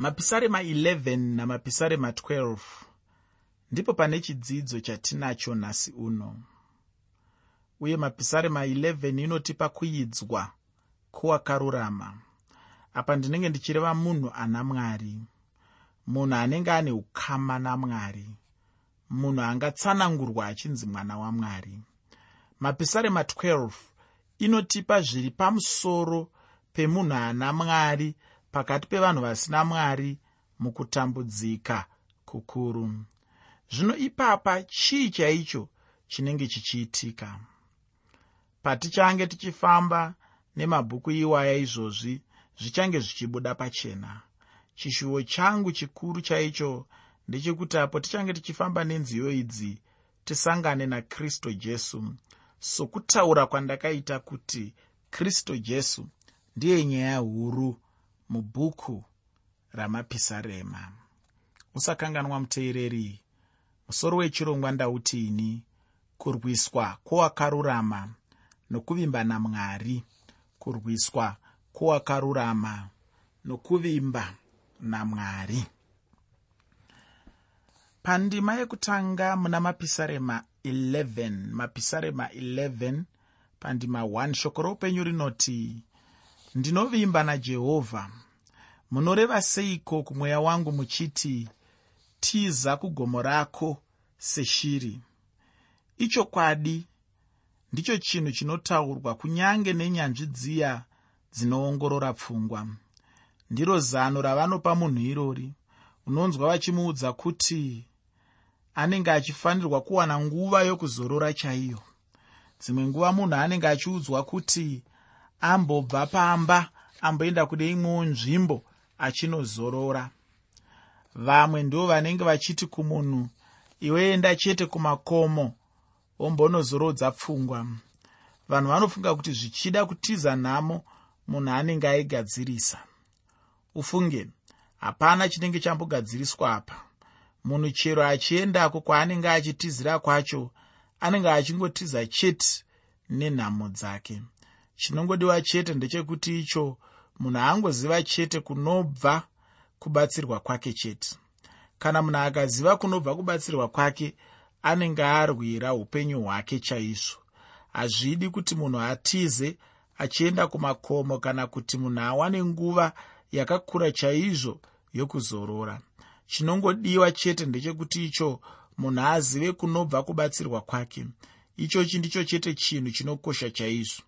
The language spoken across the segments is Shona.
mapisarema 11 namapisarema 12 ndipo pane chidzidzo chatinacho nhasi uno. Uye mapisarema 11 inotipa kuidzwa kuwakarurama. Apa ndinenge ndichireva munhu ana mwari munhu anenge ane ukama namwari munhu angatsanangurwa achinzi mwana wamwari mapisarema 12 inotipa zviri pamusoro pemunhu ana mwari pakati pevanhu vasina mwari mukutambudzika kukuru. Zvino ipapa chii chaicho chinenge chichiitika? Patichange tichifamba nemabhuku iwaya izvozvi zvichange zvichibuda pachena. Chishuwo changu chikuru chaicho ndechekuti apo tichange tichifamba nenziyo idzi tisangane nakristu jesu. Sokutaura kwandakaita kuti kristu jesu ndiye nyaya huru mubhuku ramapisarema. Usakanganwa muteereri musoro wechirongwa ndautini kurwiswa kwowakarurama nokuvimba namwari kurwiswa kwowakarurama nokuvimba namwari pandima yekutanga muna mapisarema 11 mapisarema 11 pandima 1 shoko roupenyu rinoti ndinovimba najehovha munoreva seiko kumweya wangu muchiti tiza kugomo rako seshiri ichokwadi ndicho chinhu chinotaurwa kunyange nenyanzvi dziya dzinoongorora pfungwa. Ndiro zano ravanopa munhu irori. Unonzwa vachimuudza kuti anenge achifanirwa kuwana nguva yokuzorora chaiyo. Dzimwe nguva munhu anenge achiudzwa kuti ambobva pamba amboenda kune imwewo nzvimbo achinozorora. Vamwe ndo vanenge vachiti kumunhu iweenda chete kumakomo wombonozorodza pfungwa. Vanhu vanofunga kuti zvichida kutiza nhamo munhu anenge aigadzirisa. Ufunge hapana chinenge chambogadziriswa apa. Munhu chero achiendako kwaanenge achitizira kwacho anenge achingotiza chete nenhamo dzake chinongodiwa chete ndechekuti icho munhu angoziva chete kunobva kubatsirwa kwake chete. Kana munhu akaziva kunobva kubatsirwa kwake anenge arwira upenyu hwake chaizvo. Hazvidi kuti munhu atize achienda kumakomo kana kuti munhu awane nguva yakakura chaizvo yokuzorora. Chinongodiwa chete ndechekuti icho munhu azive kunobva kubatsirwa kwake. Ichochi ndicho chete chinhu chinokosha chaizvo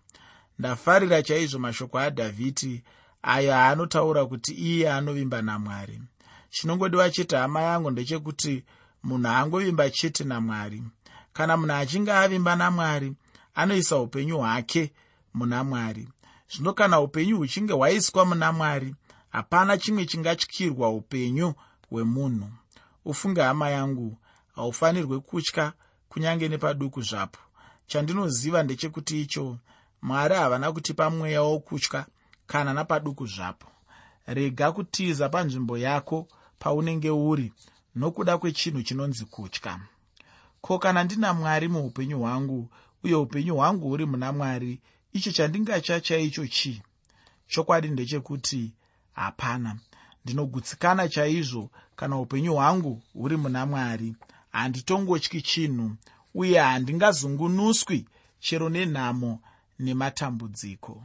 ndafarira chaizvo mashoko adhavhidi ayo aanotaura kuti iye anovimba namwari. Chinongodiwa chete hama yangu ndechekuti munhu angovimba chete namwari. Kana munhu achinge avimba namwari anoisa upenyu hwake muna mwari. Zvino kana upenyu huchinge hwaiswa muna mwari hapana chimwe chingatyirwa upenyu hwemunhu. Ufunge hama yangu haufanirwe kutya kunyange nepaduku zvapo. Chandinoziva ndechekuti icho mwari havana kutipa mweya wokutya kana napaduku zvapo. Rega kutiza panzvimbo yako paunenge uri nokuda kwechinhu chinonzi kutya. Ko kana ndina mwari muupenyu hwangu uye upenyu hwangu huri muna mwari icho chandingatya chaicho chii? Chokwadi ndechekuti hapana. Ndinogutsikana chaizvo kana upenyu hwangu huri muna mwari. Handitongotyi chinhu uye handingazungunuswi chero nenhamo nematambudziko.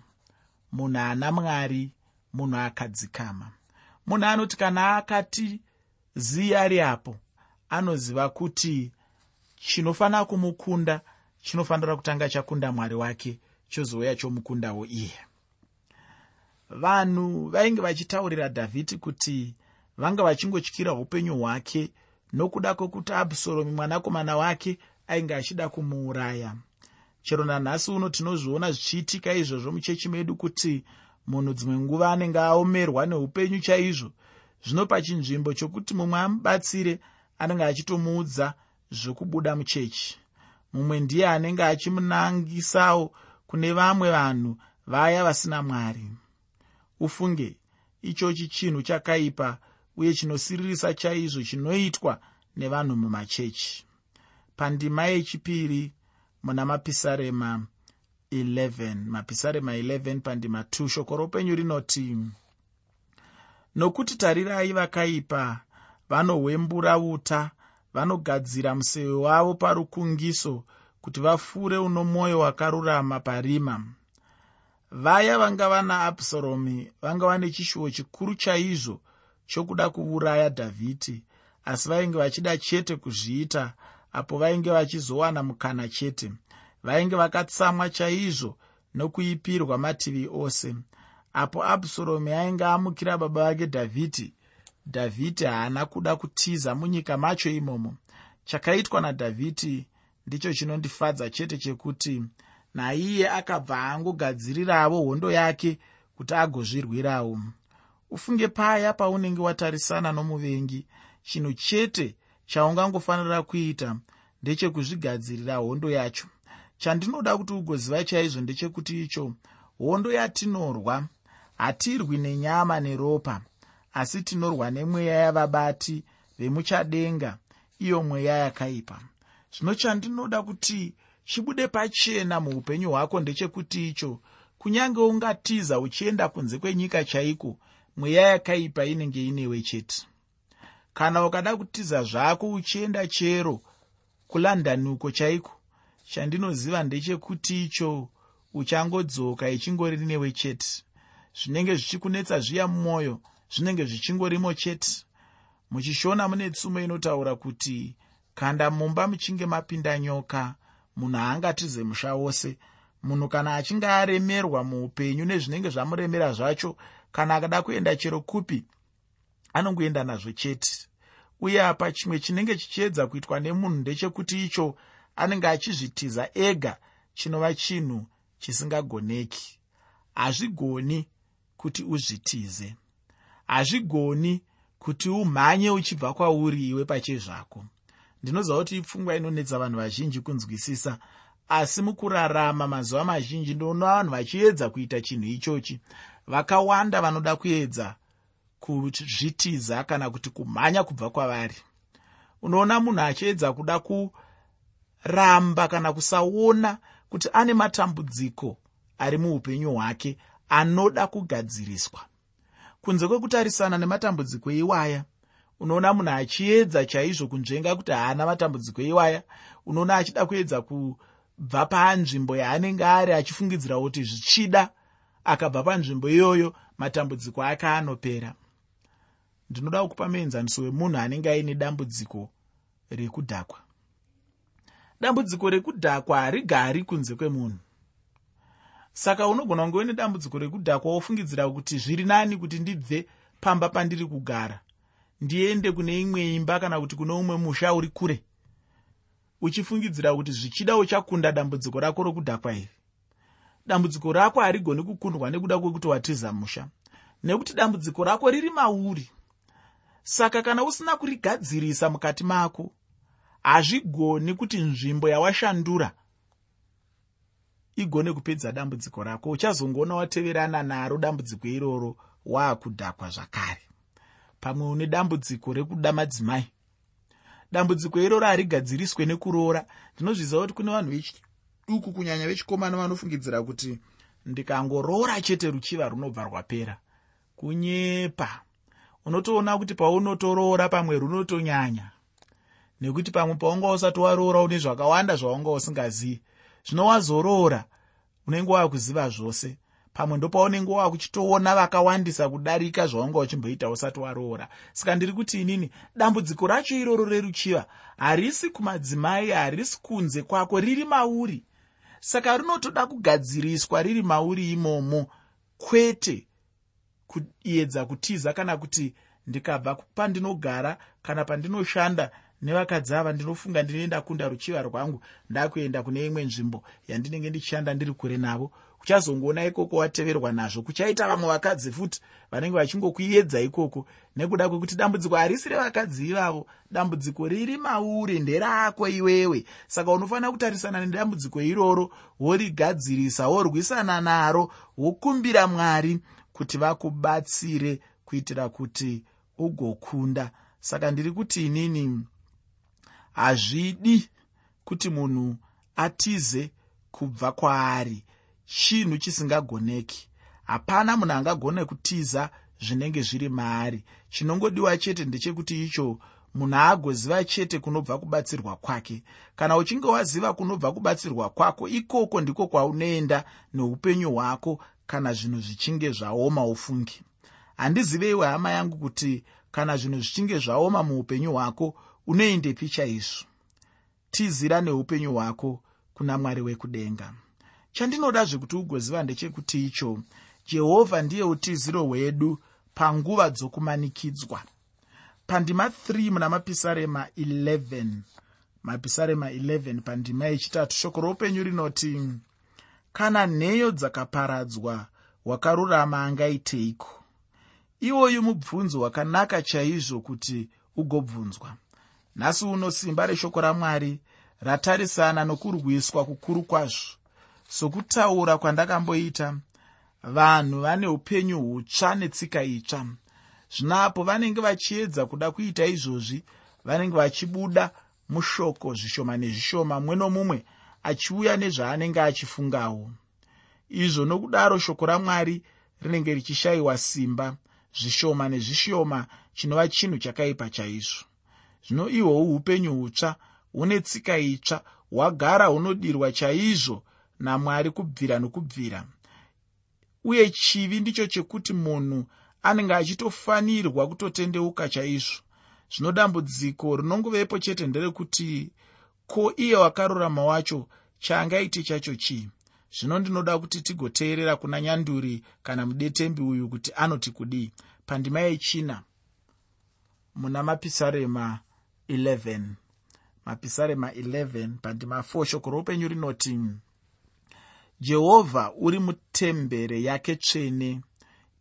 Munhu ana mwari munhu akadzikama. Munhu anoti kana akati zii ari apo anoziva kuti chinofanira kumukunda chinofanira kutanga chakunda mwari wake chozouya chomukundawo iye. Vanhu vainge vachitaurira dhavhidhi kuti vanga vachingotyira upenyu hwake nokuda kwokuti abhusaromi mwanakomana wake ainge achida kumuuraya chero nanhasi uno tinozviona zvichiitika izvozvo muchechi medu kuti munhu dzimwe nguva anenge aomerwa neupenyu chaizvo. Zvino pachinzvimbo chokuti mumwe amubatsire anenge achitomuudza zvokubuda muchechi. Mumwe ndiye anenge achimunangisawo kune vamwe vanhu vaya vasina mwari. Ufunge ichochi chinhu chakaipa uye chinosiririsa chaizvo chinoitwa nevanhu mumachechi. Pandima yechipiri muna mapisarema 11 mapisarema 11 pandima 2 shoko roupenyu rinoti nokuti tarirai vakaipa vanohwembura uta vanogadzira museve wavo parukungiso kuti vafure uno mwoyo wakarurama parima. Vaya vanga vana abhusaromi vanga vane chishuwo chikuru chaizvo chokuda kuuraya dhavhidhi asi vainge vachida chete kuzviita apo vainge vachizowana mukana chete. Vainge vakatsamwa chaizvo nokuipirwa mativi ose. Apo abhusaromi ainge amukira baba vake dhavhidhi dhavhidhi haana kuda kutiza munyika macho imomo. Chakaitwa nadhavhidhi ndicho chinondifadza chete chekuti naiye akabva angogadzirirawo hondo yake kuti agozvirwirawo. Ufunge paya paunenge watarisana nomuvengi chinhu chete chaungangofanira kuita ndechekuzvigadzirira hondo yacho. Chandinoda kuti ugoziva chaizvo ndechekuti icho hondo yatinorwa hatirwi nenyama neropa asi tinorwa nemweya yavabati vemuchadenga iyo mweya yakaipa. Zvino chandinoda kuti chibude pachena muupenyu hwako ndechekuti icho kunyange ungatiza uchienda kunze kwenyika chaiko mweya yakaipa inenge inewe chete kana ukada kutiza zvako uchienda chero kulondon uko chaiko? Chandinoziva ndechekuti icho uchangodzoka ichingori newe chete. Zvinenge zvichikunetsa zviya mumwoyo zvinenge zvichingorimo chete. Muchishona mune tsumo inotaura kuti kanda mumba muchinge mapinda nyoka munhu haangatize musha wose. Munhu kana achinge aremerwa muupenyu nezvinenge zvamuremera zvacho kana akada kuenda chero kupi anongoenda nazvo chete uye apa chimwe chinenge chichiedza kuitwa nemunhu ndechekuti icho anenge achizvitiza ega chinova chinhu chisingagoneki. Hazvigoni kuti uzvitize. Hazvigoni kuti umhanye uchibva kwauri iwe pachezvako ndinoziva kuti ipfungwa inonetsa vanhu vazhinji kunzwisisa asi mukurarama mazuva mazhinji ndoona vanhu vachiedza kuita chinhu ichochi. Vakawanda vanoda kuedza kuzvitiza kana kuti kumhanya kubva kwavari. Unoona munhu achiedza kuda kuramba kana kusaona kuti ane matambudziko ari muupenyu hwake anoda kugadziriswa. Kunze kwekutarisana nematambudziko iwaya unoona munhu achiedza chaizvo kunzvenga kuti haana matambudziko iwaya unoona achida kuedza kubva panzvimbo yaanenge ari achifungidzira kuti zvichida akabva panzvimbo iyoyo matambudziko ake anopera ndinoda kukupa muenzaniso wemunhu anenge aine dambudziko rekudhakwa. Dambudziko rekudhakwa harigari kunze kwemunhu. Saka unogona kunge une dambudziko rekudhakwa wofungidzira kuti zviri nani kuti ndibve pamba pandiri kugara. Ndiende kune imwe imba kana kuti kuno umwe musha uri kure uchifungidzira kuti zvichida uchakunda dambudziko rako rokudhakwa iri. Dambudziko rako harigoni kukundwa nekuda kwekuti watiza musha nekuti dambudziko rako riri mauri saka kana usina kurigadzirisa mukati mako hazvigoni kuti nzvimbo yawashandura igone kupedza dambudziko rako. Uchazongoona wateverana naro dambudziko iroro waakudhakwa zvakare. Pamwe une dambudziko rekuda madzimai. Dambudziko iroro harigadziriswe nekuroora. Ndinozviziva kuti kune vanhu vechiduku kunyanya vechikomana vanofungidzira kuti ndikangoroora chete ruchiva runobva rwapera. Kunyepa unotoona kuti paunotoroora pamwe runotonyanya nekuti pamwe paunga usati waroora une zvakawanda zvaunga usingazivi zvino wazoroora unenge wakuziva zvose. Pamwe ndopaunenge wakuchitoona vakawandisa kudarika zvaunga uchimboita usati waroora. Saka ndiri kuti inini dambudziko racho iroro reruchiva harisi kumadzimai harisi kunze kwako riri mauri. Saka rinotoda kugadziriswa riri mauri imomo kwete kuedza kutiza kana kuti ndikabva pandinogara kana pandinoshanda nevakadzi ava ndinofunga ndinoenda kunda ruchiva rwangu ndakuenda kune imwe nzvimbo yandinenge ndichishanda ndiri kure navo. Kuchazongoona ikoko wateverwa nazvo kuchaita vamwe vakadzi futi vanenge vachingokuedza ikoko nekuda kwekuti dambudziko harisi revakadzi ivavo. Dambudziko riri mauri nderako iwewe. Saka unofanira kutarisana nedambudziko iroro worigadzirisa worwisana naro wokumbira mwari kuti vakubatsire kuitira kuti ugokunda. Saka ndiri kuti inini hazvidi kuti munhu atize kubva kwaari chinhu chisingagoneki. Hapana munhu angagone kutiza zvinenge zviri maari. Chinongodiwa chete ndechekuti icho munhu agoziva chete kunobva kubatsirwa kwake. Kana uchinge waziva kunobva kubatsirwa kwako ikoko ndiko kwaunoenda neupenyu hwako kana zvinhu zvichinge zvaoma ufungi. Handiziveiwe hama yangu kuti kana zvinhu zvichinge zvaoma muupenyu hwako unoendepi chaizvo tizira neupenyu hwako kuna mwari wekudenga. Chandinoda zvekuti ugoziva ndechekuti icho jehovha ndiye utiziro hwedu panguva dzokumanikidzwa. Pandima 3 muna mapisarema 11 mapisarema 11 pandima yechitatu shoko roupenyu rinoti kana nheyo dzakaparadzwa wakarurama angaiteiko? Iwoyu mubvunzo hwakanaka chaizvo kuti ugobvunzwa. Nhasi uno simba reshoko ramwari ratarisana nokurwiswa kukuru kwazvo. Sokutaura kwandakamboita vanhu vane upenyu hutsva netsika itsva. Zvinapo vanenge vachiedza kuda kuita izvozvi vanenge vachibuda mushoko zvishoma nezvishoma mumwe nomumwe achiuya nezvaanenge achifungawo. Izvo nokudaro shoko ramwari rinenge richishayiwa simba zvishoma nezvishoma chinova chinhu chakaipa chaizvo. Zvino ihwohwu upenyu hutsva hune tsika itsva hwagara hunodirwa chaizvo namwari kubvira nokubvira. Uye chivi ndicho chekuti munhu anenge achitofanirwa kutotendeuka chaizvo. Zvino dambudziko rinongovepo chete nderekuti ko iye wakarurama wacho chaangaiti chacho chii? Zvino ndinoda kuti tigoteerera kuna nyanduri kana mudetembi uyu kuti anoti kudii. Pandima yechina. Muna mapisarema 11 mapisarema 11 pandima 4 shoko roupenyu rinoti jehovha uri mutembere yake tsvene.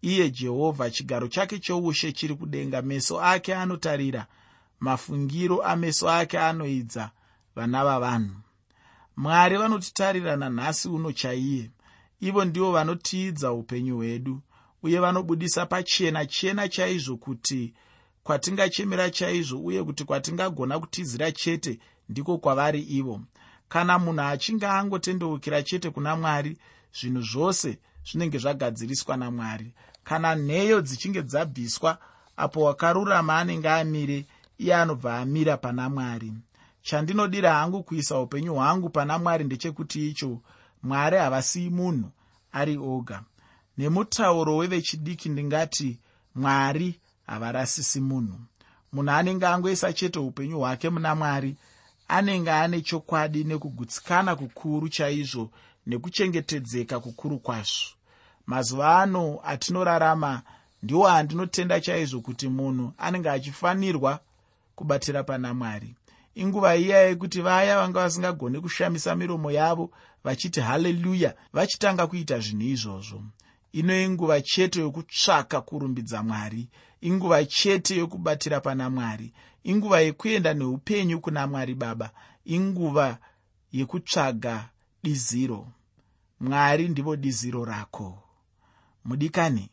Iye jehovha chigaro chake choushe chiri kudenga meso ake anotarira mafungiro ameso ake anoidza vana vavanhu. Mwari vanotitarira nanhasi uno chaiye. Ivo ndivo vanotiidza upenyu hwedu uye vanobudisa pachena chena chaizvo kuti kwatingachemera chaizvo uye kuti kwatingagona kutizira chete ndiko kwavari ivo. Kana munhu achinge angotendeukira chete kuna mwari zvinhu zvose zvinenge zvagadziriswa namwari. Kana nheyo dzichinge dzabviswa apo wakarurama anenge amire iye anobva amira pana mwari chandinodira hangu kuisa upenyu hwangu pana mwari ndechekuti icho mwari havasiyi munhu ari oga. Nemutauro wevechidiki ndingati mwari havarasisi munhu. Munhu anenge angoisa chete upenyu hwake muna mwari anenge ane chokwadi nekugutsikana kukuru chaizvo nekuchengetedzeka kukuru kwazvo. Mazuva ano atinorarama ndiwo andinotenda chaizvo kuti munhu anenge achifanirwa kubatira pana mwari inguva iya yekuti vaya vanga vasingagoni kushamisa miromo yavo vachiti haleluya vachitanga kuita zvinhu izvozvo. Ino inguva chete yokutsvaka kurumbidza mwari inguva chete yokubatira pana mwari inguva yekuenda neupenyu kuna mwari baba inguva yekutsvaga diziro. Mwari ndivo diziro rako. Mudikani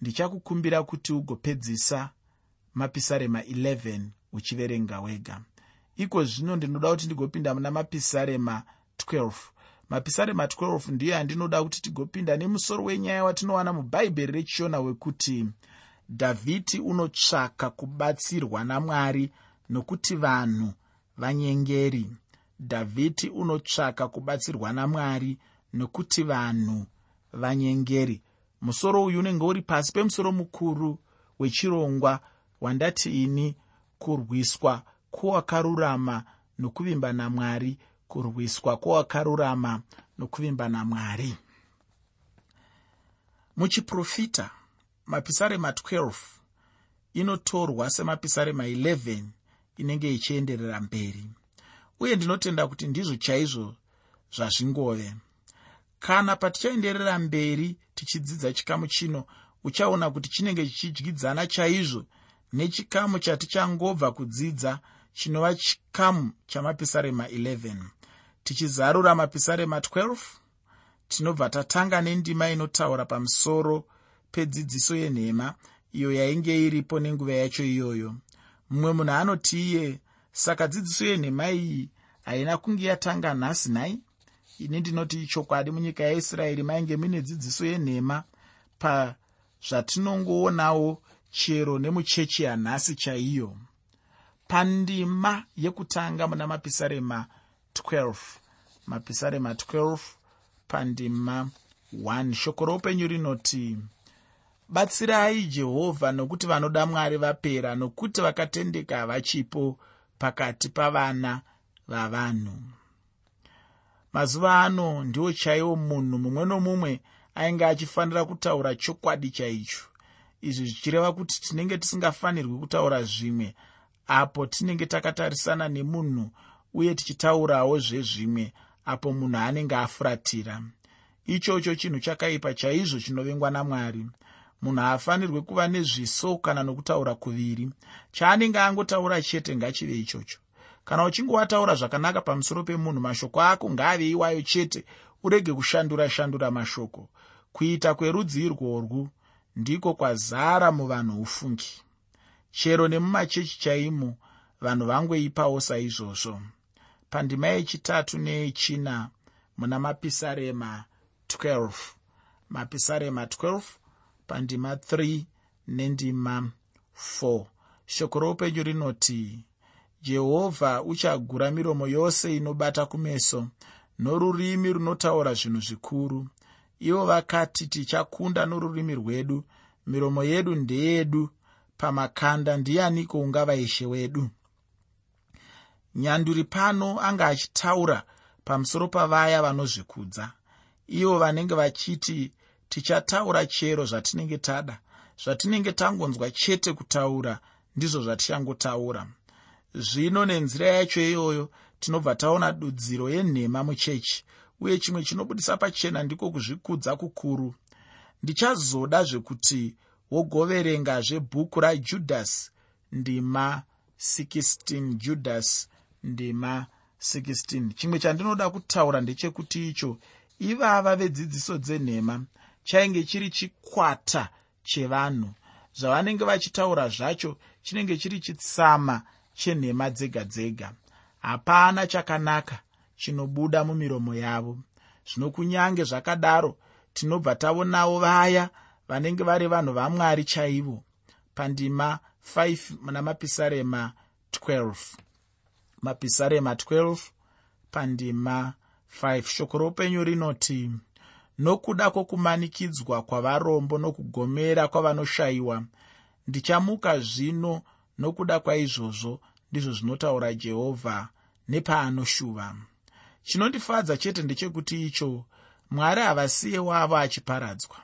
ndichakukumbira kuti ugopedzisa mapisarema 11 uchiverenga wega iko zvino ndinoda kuti ndigopinda muna mapisarema 12 mapisarema 12 ndiyo andinoda kuti tigopinda nemusoro wenyaya watinowana mubhaibheri rechishona wekuti dhavhidhi unotsvaka kubatsirwa namwari nokuti vanhu vanyengeri. Dhavhidhi unotsvaka kubatsirwa namwari nokuti vanhu vanyengeri. Musoro uyu unenge uri pasi pemusoro mukuru wechirongwa wandati ini kurwiswa kwowakarurama nokuvimba namwari kurwiswa kwowakarurama nokuvimba namwari muchiprofita mapisarema 12 inotorwa semapisarema 11 inenge ichienderera mberi. Uye ndinotenda kuti ndizvo chaizvo zvazvingove. Kana patichaenderera mberi tichidzidza chikamu chino uchaona kuti chinenge chichidyidzana chaizvo nechikamu chatichangobva kudzidza chinova chikamu chamapisarema 11 tichizarura mapisarema 12 tinobva tatanga nendima inotaura pamusoro pedzidziso yenhema iyo yainge iripo nenguva yacho iyoyo. Mumwe munhu anoti iye saka dzidziso yenhema iyi haina kunge yatanga nhasi nhai? Ini ndinoti chokwadi munyika yaisraeri mainge mine dzidziso yenhema zvatinongoonawo chero nemuchechi yanhasi chaiyo pandima yekutanga muna mapisarema 12 mapisarema 12 pandima 1 shoko roupenyu rinoti batsirai jehovha nokuti vanoda mwari vapera nokuti vakatendeka havachipo pakati pavana vavanhu. Mazuva ano ndiwo chaiwo munhu mumwe nomumwe ainge achifanira kutaura chokwadi chaicho. Izvi zvichireva kuti tinenge tisingafanirwi kutaura zvimwe apo tinenge takatarisana nemunhu uye tichitaurawo zvezvimwe apo munhu anenge afuratira. Ichocho chinhu chakaipa chaizvo chinovengwa namwari. Munhu haafanirwi kuva nezviso kana nokutaura kuviri. Chaanenge angotaura chete ngachive ichocho. Kana uchinge wataura zvakanaka pamusoro pemunhu mashoko ako ngaave iwayo chete. Urege kushandura shandura mashoko. Kuita kwerudzi irworwu ndiko kwazara muvanhu ufungi chero nemumachechi chaimo vanhu vangoipawo saizvozvo. Pandima yechitatu neyechina muna mapisarema 12 mapisarema 12 pandima 3 nendima 4 shoko roupenyu rinoti jehovha uchagura miromo yose inobata kumeso norurimi runotaura zvinhu zvikuru. Ivo vakati tichakunda norurimi rwedu. Miromo yedu ndeyedu pamakanda ndianiko ungava ishe wedu? Nyanduri pano anga achitaura pamusoro pavaya vanozvikudza. Ivo vanenge vachiti tichataura chero zvatinenge tada. Zvatinenge tangonzwa chete kutaura ndizvo zvatichangotaura zvino nenzira yacho iyoyo tinobva taona dudziro yenhema muchechi uye chimwe chinobudisa pachena ndiko kuzvikudza kukuru. Ndichazoda zvekuti wogoverengazve bhuku rajudhasi ndima 16 judhasi ndima 16 chimwe chandinoda kutaura ndechekuti icho ivava vedzidziso dzenhema chainge chiri chikwata chevanhu. Zvavanenge vachitaura zvacho chinenge chiri chitsama chenhema dzega dzega. Hapana chakanaka chinobuda mumiromo yavo. Zvino kunyange zvakadaro tinobva taonawo vaya vanenge vari vanhu vamwari chaivo pandima 5 muna mapisarema 12 mapisarema 12 pandima 5 shoko roupenyu rinoti nokuda kwokumanikidzwa kwavarombo nokugomera kwavanoshayiwa ndichamuka zvino nokuda kwaizvozvo ndizvo zvinotaura jehovha nepaanoshuva chinondifadza chete ndechekuti icho mwari havasiye wavo achiparadzwa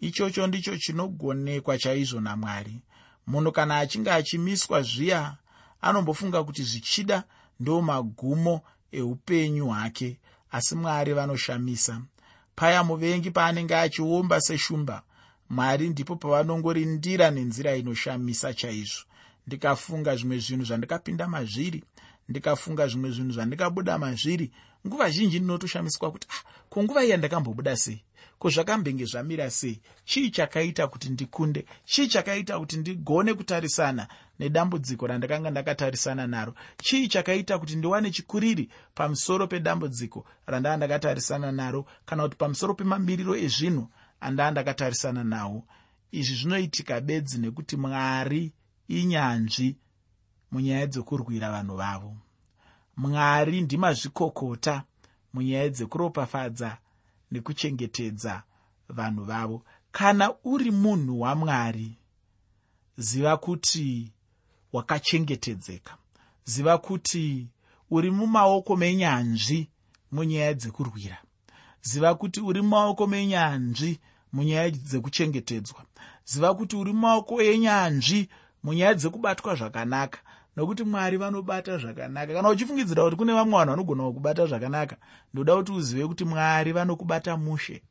ichocho ndicho chinogonekwa chaizvo namwari. Munhu kana achinge achimiswa zviya anombofunga kuti zvichida ndo magumo eupenyu hwake asi mwari vanoshamisa. Paya muvengi paanenge achiomba seshumba mwari ndipo pavanongorindira nenzira inoshamisa chaizvo. Ndikafunga zvimwe zvinhu zvandikapinda mazviri ndikafunga zvimwe zvinhu zvandikabuda mazviri. Nguva zhinji ndinotoshamiswa kuti ah kunguva iya ndakambobuda sei ko zvakambenge zvamira sei? Chii chakaita kuti ndikunde? Chii chakaita kuti ndigone kutarisana nedambudziko randakanga ndakatarisana naro? Chii chakaita kuti ndiwane chikuriri pamusoro pedambudziko randaa ndakatarisana naro kana kuti pamusoro pemamiriro ezvinhu andaa ndakatarisana nawo izvi zvinoitika bedzi nekuti mwari inyanzvi munyaya dzekurwira vanhu vavo. Mwari ndimazvikokota munyaya dzekuropafadza nekuchengetedza vanhu vavo. Kana uri munhu wamwari ziva kuti wakachengetedzeka. Ziva kuti uri mumaoko menyanzvi munyaya dzekurwira. Ziva kuti uri mumaoko menyanzvi munyaya dzekuchengetedzwa. Ziva kuti uri mumaoko enyanzvi munyaya dzekubatwa zvakanaka nokuti mwari vanobata zvakanaka. Kana uchifungidzira kuti kune vamwe vanhu vanogona kubata zvakanaka ndoda kuti uzive kuti mwari vanokubata mushe.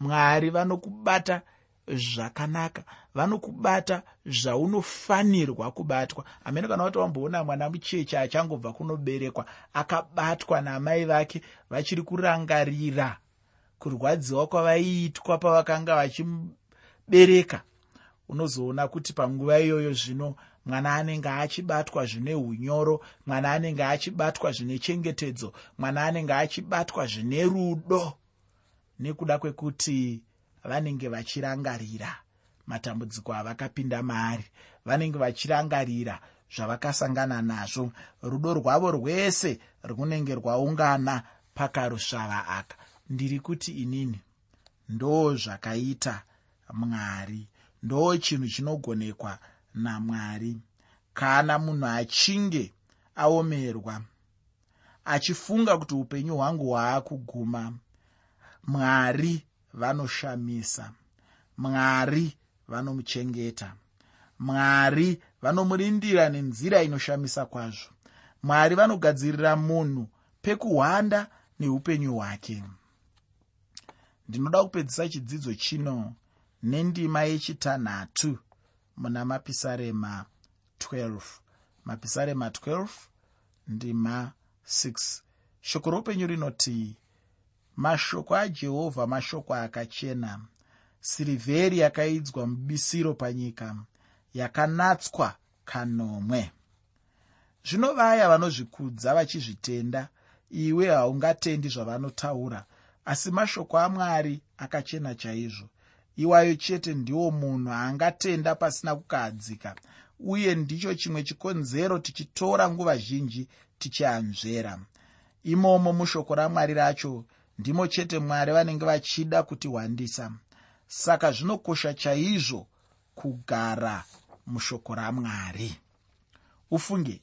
Mwari vanokubata zvakanaka. Vanokubata zvaunofanirwa kubatwa. Hamene kana kuti wamboona mwana mucheche achangobva kunoberekwa akabatwa namai vake vachiri kurangarira kurwadziwa kwavaiitwa pavakanga vachibereka unozoona kuti panguva iyoyo zvino mwana anenge achibatwa zvine unyoro mwana anenge achibatwa zvine chengetedzo mwana anenge achibatwa zvine rudo. Nekuda kwekuti vanenge vachirangarira matambudziko avakapinda maari vanenge vachirangarira zvavakasangana nazvo rudo rwavo rwese runenge rwaungana pakarusvava aka. Ndiri kuti inini ndo zvakaita mwari ndo chinhu chinogonekwa namwari. Kana munhu achinge aomerwa achifunga kuti upenyu hwangu hwaakuguma mwari vanoshamisa mwari vanomuchengeta mwari vanomurindira nenzira inoshamisa kwazvo mwari vanogadzirira munhu pekuhwanda neupenyu hwake. Ndinoda kupedzisa chidzidzo chino nendima yechitanhatu muna mapisarema 12 mapisarema 12 ndima 6 shoko roupenyu rinoti mashoko ajehovha mashoko akachena. Sirivheri yakaidzwa mubisiro panyika yakanatswa kanomwe. Zvino vaya vanozvikudza vachizvitenda iwe haungatendi zvavanotaura asi mashoko amwari akachena chaizvo iwayo chete ndiwo munhu angatenda pasina kukahadzika uye ndicho chimwe chikonzero tichitora nguva zhinji tichianzvera. Imomo mushoko ramwari racho ndimo chete mwari vanenge vachida kutiwandisa. Saka zvinokosha chaizvo kugara mushoko ramwari. Ufunge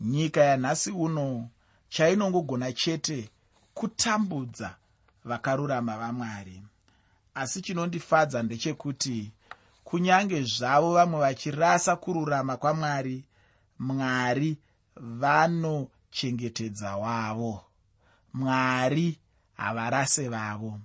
nyika yanhasi uno chainongogona chete kutambudza vakarurama vamwari asi chinondifadza ndechekuti kunyange zvavo vamwe vachirasa kururama kwamwari mwari vanochengetedza wavo. Mwari havarase vavo